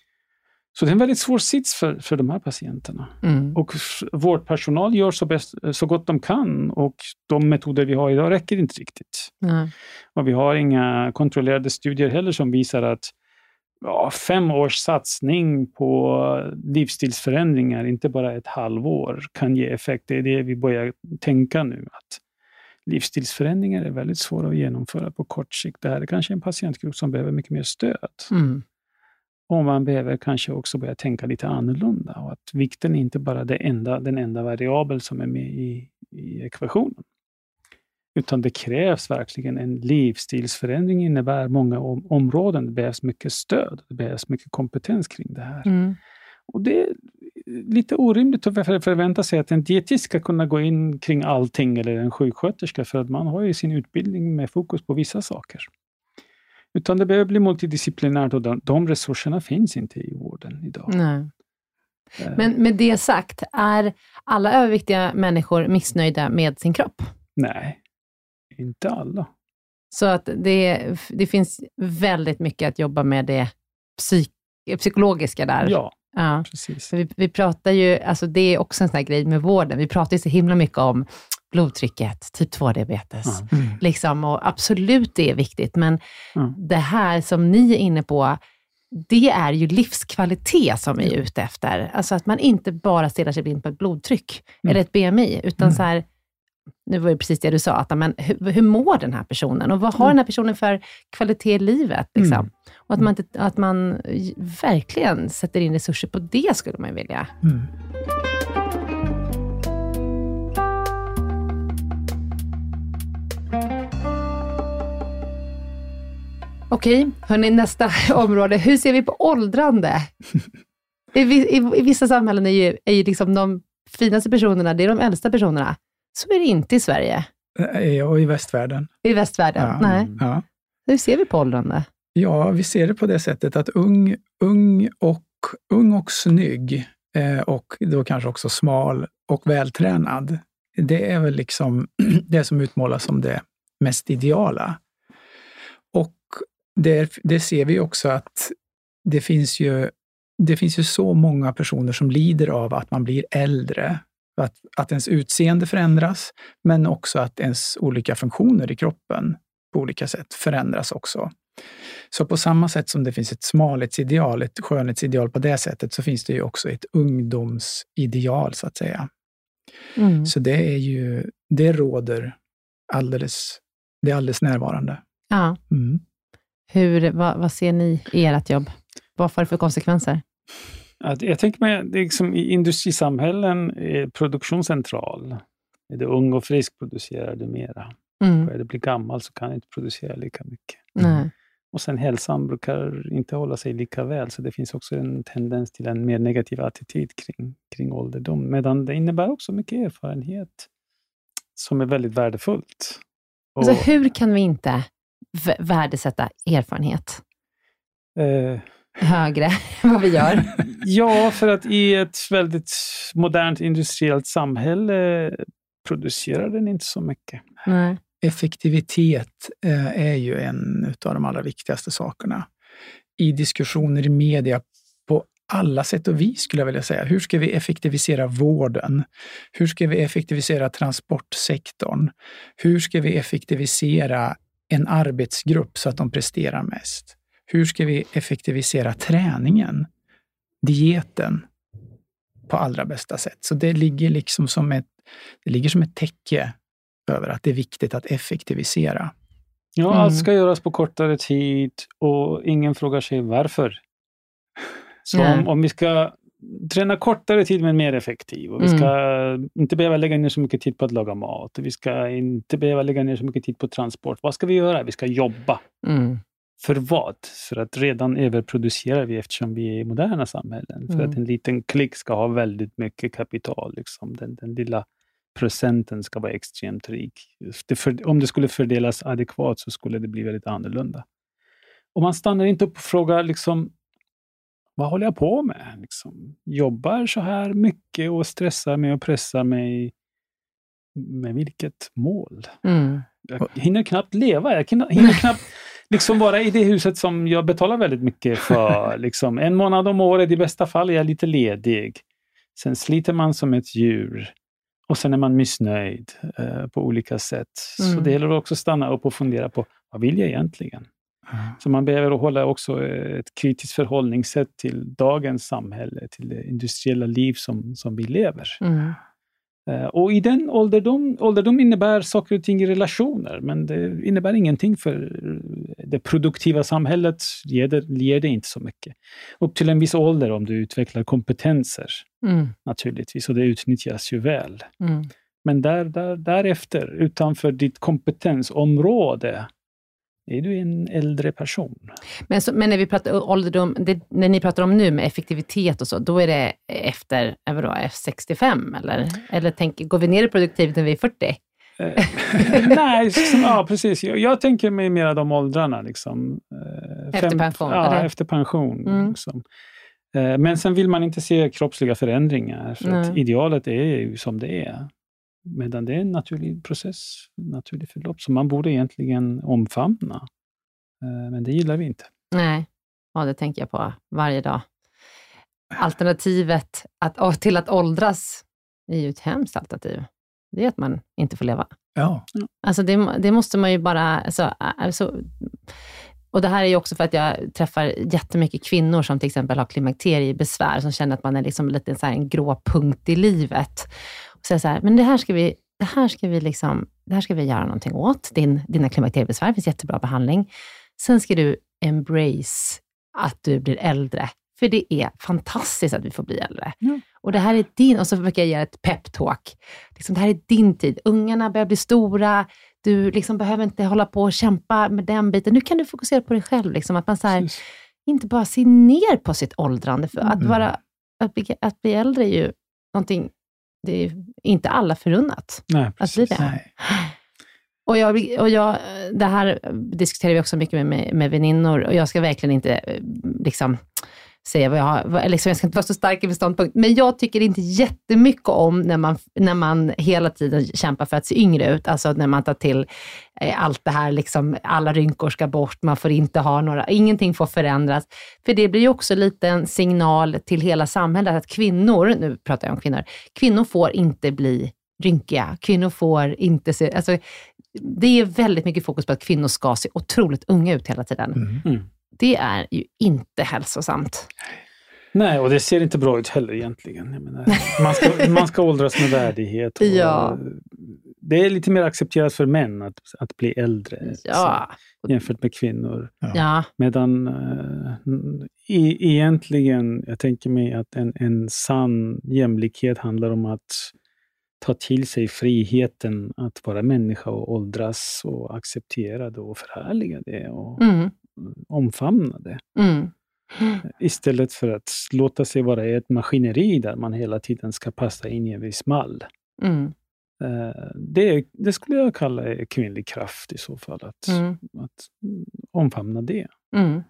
Så det är en väldigt svår sits för, för de här patienterna. Mm. Och vårdpersonal gör så, bäst, så gott de kan och de metoder vi har idag räcker inte riktigt. Mm. Och vi har inga kontrollerade studier heller som visar att ja, fem års satsning på livsstilsförändringar, inte bara ett halvår, kan ge effekt. Det är det vi börjar tänka nu. att Livsstilsförändringar är väldigt svåra att genomföra på kort sikt. Det här är kanske en patientgrupp som behöver mycket mer stöd. Mm. Och man behöver kanske också börja tänka lite annorlunda. Och att vikten är inte bara det enda, den enda variabel som är med i, i ekvationen. Utan det krävs verkligen en livsstilsförändring innebär många om områden. Det behövs mycket stöd, det behövs mycket kompetens kring det här. Mm. Och Det är lite orimligt att förvänta sig att en dietist ska kunna gå in kring allting, eller en sjuksköterska, för att man har ju sin utbildning med fokus på vissa saker. Utan det behöver bli multidisciplinärt och de, de resurserna finns inte i vården idag. Nej. Eh. Men med det sagt, är alla överviktiga människor missnöjda med sin kropp? Nej, inte alla. Så att det, det finns väldigt mycket att jobba med det psyk, psykologiska där. Ja, ja. precis. Vi, vi pratar ju, alltså det är också en sån här grej med vården, vi pratar ju så himla mycket om blodtrycket, typ 2-diabetes. Mm. Liksom, och absolut, det är viktigt, men mm. det här som ni är inne på, det är ju livskvalitet som vi är ute efter. Alltså att man inte bara stirrar sig blind på ett blodtryck, mm. eller ett BMI, utan mm. så här, nu var det precis det du sa, att, men, hur, hur mår den här personen och vad har mm. den här personen för kvalitet i livet? Liksom? Mm. Och att man, inte, att man verkligen sätter in resurser på det, skulle man vilja. Mm. Okej, hörni, nästa [LAUGHS] område. Hur ser vi på åldrande? [LAUGHS] I, i, i vissa samhällen är ju, är ju liksom de finaste personerna, det är de äldsta personerna. Så är det inte i Sverige. Eh, och i västvärlden. I västvärlden? Ja. Nej. Ja. Hur ser vi på åldrande? Ja, vi ser det på det sättet att ung, ung, och, ung och snygg eh, och då kanske också smal och vältränad, det är väl liksom [CLEARS THROAT] det som utmålas som det mest ideala. Och det, det ser vi också att det finns ju det finns ju så många personer som lider av att man blir äldre att, att ens utseende förändras, men också att ens olika funktioner i kroppen på olika sätt förändras också. Så på samma sätt som det finns ett smalhetsideal, ett skönhetsideal på det sättet, så finns det ju också ett ungdomsideal, så att säga. Mm. Så det är ju, det råder alldeles, det är alldeles närvarande. Ja. Mm. Hur, vad, vad ser ni i ert jobb? Vad får det för konsekvenser? Att jag tänker mig, är liksom, i industrisamhällen är produktion central. Är du ung och frisk producerar du mera. Mm. Är du blir gammal så kan du inte producera lika mycket. Nej. Och sen hälsan brukar inte hålla sig lika väl, så det finns också en tendens till en mer negativ attityd kring, kring ålderdom. Medan det innebär också mycket erfarenhet som är väldigt värdefullt. Och, Alltså, hur kan vi inte värdesätta erfarenhet eh, högre [LAUGHS] än vad vi gör? [LAUGHS] ja, för att i ett väldigt modernt industriellt samhälle producerar den inte så mycket. Nej. Effektivitet eh, är ju en av de allra viktigaste sakerna. I diskussioner i media på alla sätt och vis skulle jag vilja säga. Hur ska vi effektivisera vården? Hur ska vi effektivisera transportsektorn? Hur ska vi effektivisera en arbetsgrupp så att de presterar mest? Hur ska vi effektivisera träningen, dieten, på allra bästa sätt? Så det ligger liksom som ett, det ligger som ett täcke över att det är viktigt att effektivisera. Ja, Mm. allt ska göras på kortare tid och ingen frågar sig varför. Så om, om vi ska träna kortare tid men mer effektiv och vi Mm. ska inte behöva lägga ner så mycket tid på att laga mat och vi ska inte behöva lägga ner så mycket tid på transport. Vad ska vi göra? Vi ska jobba. Mm. För vad? För att redan överproducerar vi eftersom vi är i moderna samhällen. För Mm. att en liten klick ska ha väldigt mycket kapital. Liksom. Den, den lilla procenten ska vara extremt rik. Det för, om det skulle fördelas adekvat så skulle det bli väldigt annorlunda. Och man stannar inte upp och frågar liksom, vad håller jag på med? Liksom, jobbar så här mycket och stressar mig och pressar mig. Med vilket mål? Mm. Jag hinner knappt leva. Jag hinner hinner knappt liksom vara i det huset som jag betalar väldigt mycket för. [LAUGHS] Liksom. En månad om året i bästa fall är jag lite ledig. Sen sliter man som ett djur. Och sen är man missnöjd eh, på olika sätt. Så Mm. det gäller också att stanna upp och fundera på vad vill jag egentligen? Så man behöver hålla också ett kritiskt förhållningssätt till dagens samhälle, till det industriella liv som, som vi lever. Mm. Eh, Och i den ålderdom, ålderdom innebär saker och ting i relationer, men det innebär ingenting för det produktiva samhället, ger det, ger det inte så mycket. Upp till en viss ålder om du utvecklar kompetenser, Mm. naturligtvis, och det utnyttjas ju väl. Mm. Men där, där, därefter, utanför ditt kompetensområde, är du en äldre person. Men, så, men när vi pratar ålderdom, det, när ni pratar om nu med effektivitet och så, då är det efter, eh, vadå, efter 65 eller? Eller tänk, går vi ner i produktivitet när vi är 40? Eh, [LAUGHS] Nej, liksom, ja, precis. Jag, jag tänker mig mera de åldrarna. Liksom. Eh, Efter pension, Ja, eller? efter pension. Mm. Liksom. Men sen vill man inte se kroppsliga förändringar, för att idealet är ju som det är. Medan det är en naturlig process, naturlig förlopp, som man borde egentligen omfamna. Eh, Men det gillar vi inte. Nej, ja, det tänker jag på varje dag. Alternativet att, till att åldras är ju ett hemskt alternativ. Det är att man inte får leva. Ja, Alltså det, det måste man ju bara... Alltså, alltså, och det här är ju också för att jag träffar jättemycket kvinnor som till exempel har klimakteriebesvär, som känner att man är liksom lite så en grå punkt i livet. Säger så här, men det här ska vi, det här ska vi, liksom, det här ska vi göra någonting åt, din, dina klimakteriebesvär. Det finns jättebra behandling. Sen ska du embrace att du blir äldre. För det är fantastiskt att vi får bli äldre. Ja. Och det här är din, och så brukar jag ge ett peptalk. Liksom, det här är din tid. Ungarna börjar bli stora. Du liksom behöver inte hålla på och kämpa med den biten. Nu kan du fokusera på dig själv. Liksom, att man så här, inte bara ser ner på sitt åldrande. För att, Mm. vara, att, bli, att bli äldre är ju någonting, det är inte alla förunnat. Nej, Att bli precis. det. nej. [GASPS] Och jag, och jag, det här diskuterar vi också mycket med, med, med väninnor och jag ska verkligen inte eh, liksom, säga vad jag har, liksom, jag ska inte vara så stark i min ståndpunkt, men jag tycker inte jättemycket om när man, när man hela tiden kämpar för att se yngre ut, alltså när man tar till eh, allt det här, liksom, alla rynkor ska bort, man får inte ha några, ingenting får förändras. För det blir ju också lite en signal till hela samhället att kvinnor, nu pratar jag om kvinnor, kvinnor får inte bli rynkiga, kvinnor får inte se, alltså det är väldigt mycket fokus på att kvinnor ska se otroligt unga ut hela tiden. Mm. Det är ju inte hälsosamt. Nej, och det ser inte bra ut heller egentligen. Jag menar, [LAUGHS] man, ska, man ska åldras med värdighet. Och Ja. Det är lite mer accepterat för män att, att bli äldre Ja. så, jämfört med kvinnor. Ja. Medan eh, e- egentligen, jag tänker mig att en, en sann jämlikhet handlar om att ta till sig friheten att vara människa och åldras och acceptera det och förhärliga det och Mm. Omfamna det. Mm. Istället för att låta sig vara ett maskineri där man hela tiden ska passa in i en viss mall. Mm. Eh, Det, det skulle jag kalla kvinnlig kraft i så fall, att, Mm. att omfamna det. Mm.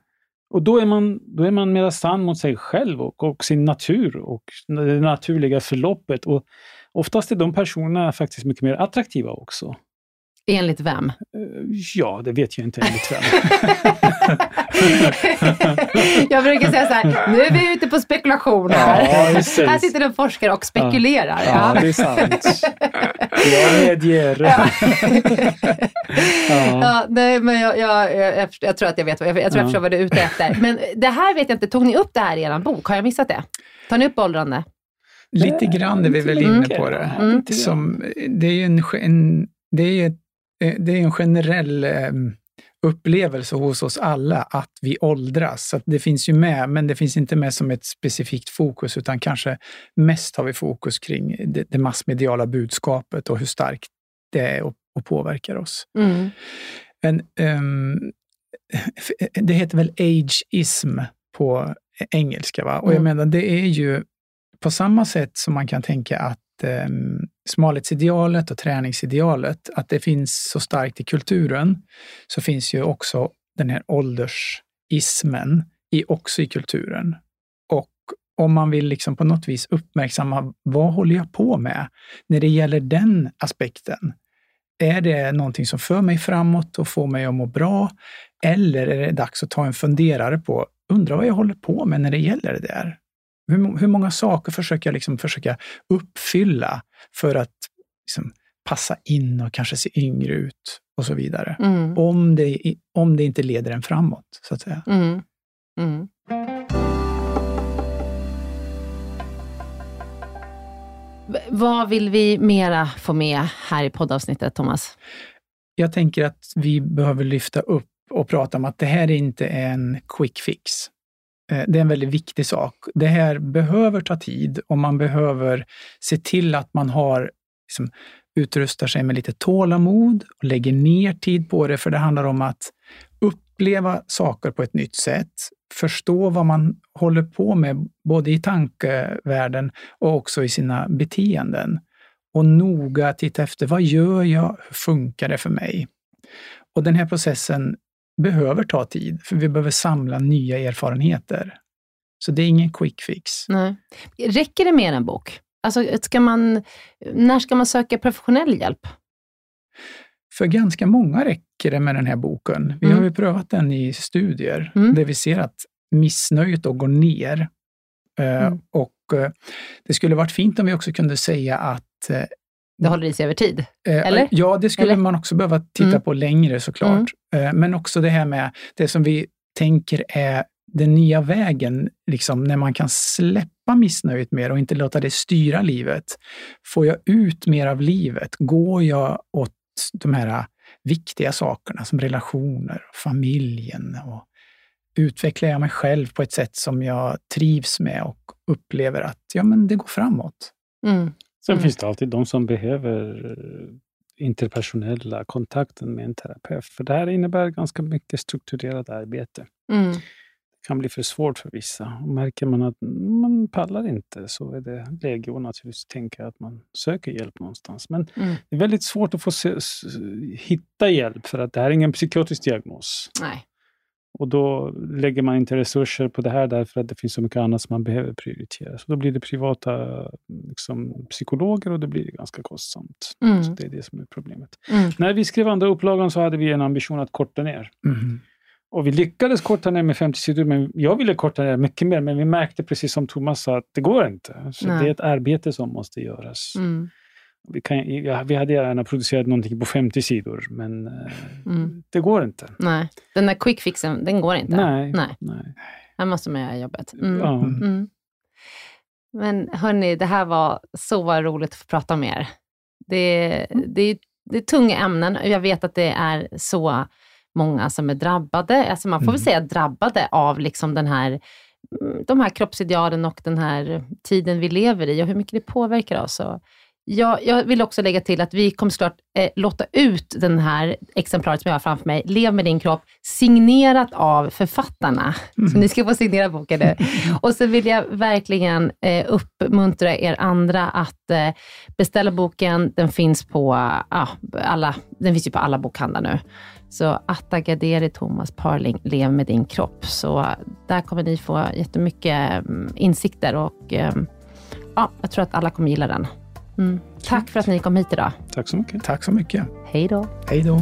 Och då är man, då är man mer sann mot sig själv och, och sin natur och det naturliga förloppet. Och oftast är de personerna faktiskt mycket mer attraktiva också. Enligt vem? Eh, Ja, det vet jag inte enligt vem. [LAUGHS] jag brukar säga så här, nu är vi ute på spekulation här. Ja, här sitter en forskare och spekulerar. Ja, det är sant. [LAUGHS] Jag medger. Ja. Ja. Ja, nej, men jag, jag, jag, jag, tror att jag vet vad jag, jag, tror jag Ja. förstår vad du är ute efter. Men det här vet jag inte, tog ni upp det här i er bok? Har jag missat det? Tar ni upp åldrande? Lite grann är vi väl inne på det. Mm. Som, det är ju en, en, det är ju ett, det är en generell eh, upplevelse hos oss alla att vi åldras. Så det finns ju med, men det finns inte med som ett specifikt fokus, utan kanske mest har vi fokus kring det, det massmediala budskapet och hur starkt det är och, och påverkar oss. Mm. Men ehm, det heter väl ageism på engelska, va? Och jag Mm. menar, det är ju på samma sätt som man kan tänka att eh, smalhetsidealet och träningsidealet, att det finns så starkt i kulturen, så finns ju också den här åldersismen i, också i kulturen. Och om man vill liksom på något vis uppmärksamma, vad håller jag på med när det gäller den aspekten? Är det någonting som för mig framåt och får mig att må bra? Eller är det dags att ta en funderare på, undra vad jag håller på med när det gäller det där? Hur, hur många saker försöker jag liksom försöka uppfylla för att liksom passa in och kanske se yngre ut och så vidare? Mm. Om, det, om det inte leder en framåt, så att säga. Mm. Mm. Vad vill vi mera få med här i poddavsnittet, Thomas? Jag tänker att vi behöver lyfta upp och prata om att det här inte är en quick fix. Eh, det är en väldigt viktig sak. Det här behöver ta tid och man behöver se till att man har liksom, utrustar sig med lite tålamod och lägger ner tid på det, för det handlar om att uppleva saker på ett nytt sätt, förstå vad man håller på med, både i tankevärlden och också i sina beteenden. Och noga titta efter, vad gör jag? Hur funkar det för mig? Och den här processen behöver ta tid, för vi behöver samla nya erfarenheter. Så det är ingen quick fix. Nej. Räcker det med en bok? Alltså, ska man, när ska man söka professionell hjälp? För ganska många räcker det med den här boken. Vi Mm. har ju prövat den i studier, Mm. där vi ser att missnöjet då går ner. Eh, Mm. Och eh, det skulle varit fint om vi också kunde säga att eh, Det håller i sig över tid? Eh, Eller? Ja, det skulle Eller? man också behöva titta Mm. på längre såklart. Eh, Men också det här med det som vi tänker är den nya vägen, liksom, när man kan släppa missnöjet mer och inte låta det styra livet. Får jag ut mer av livet? Går jag åt de här viktiga sakerna som relationer, familjen och utvecklar jag mig själv på ett sätt som jag trivs med och upplever att ja, men det går framåt. Mm. Sen Mm. finns det alltid de som behöver eh, interpersonella kontakten med en terapeut. För det här innebär ganska mycket strukturerat arbete. Mm. Det kan bli för svårt för vissa. Och märker man att man pallar inte så är det läge att naturligtvis tänka att man söker hjälp någonstans. Men Mm. det är väldigt svårt att få se, hitta hjälp för att det här är ingen psykiatrisk diagnos. Nej. Och då lägger man inte resurser på det här därför att det finns så mycket annat som man behöver prioritera. Så då blir det privata liksom, psykologer och det blir ganska kostsamt. Mm. Så det är det som är problemet. Mm. När vi skrev andra upplagan så hade vi en ambition att korta ner. Mhm. Och vi lyckades korta ner med 50 sidor, men jag ville korta ner mycket mer. Men vi märkte precis som Thomas sa att det går inte. Så Nej. det är ett arbete som måste göras. Mm. Vi, kan, ja, vi hade gärna producerat någonting på 50 sidor, men eh, Mm. det går inte. Nej, den där quick fixen, den går inte. Nej. Nej. nej. Här måste man göra jobbet. Mm. Ja. Mm. Men hörni, det här var så roligt att få prata med er. Det, det, det är tunga ämnen och jag vet att det är så många som är drabbade, alltså man får väl Mm. säga drabbade av liksom den här, mm, de här kroppsidealen och den här tiden vi lever i och hur mycket det påverkar oss. Och jag, jag vill också lägga till att vi kommer såklart eh, låta ut den här exemplaret som jag har framför mig, Lev med din kropp, signerat av författarna. Så ni ska få signera boken nu. [LAUGHS] Och så vill jag verkligen eh, uppmuntra er andra att eh, beställa boken. Den finns på ja, alla, den finns ju på alla bokhandlar nu. Så Atta Gaderi, Thomas Parling, Lev med din kropp. Så där kommer ni få jättemycket mm, insikter och eh, ja, jag tror att alla kommer gilla den. Mm. Tack för att ni kom hit idag. Tack så mycket. Tack så mycket. Hej då. Hej då.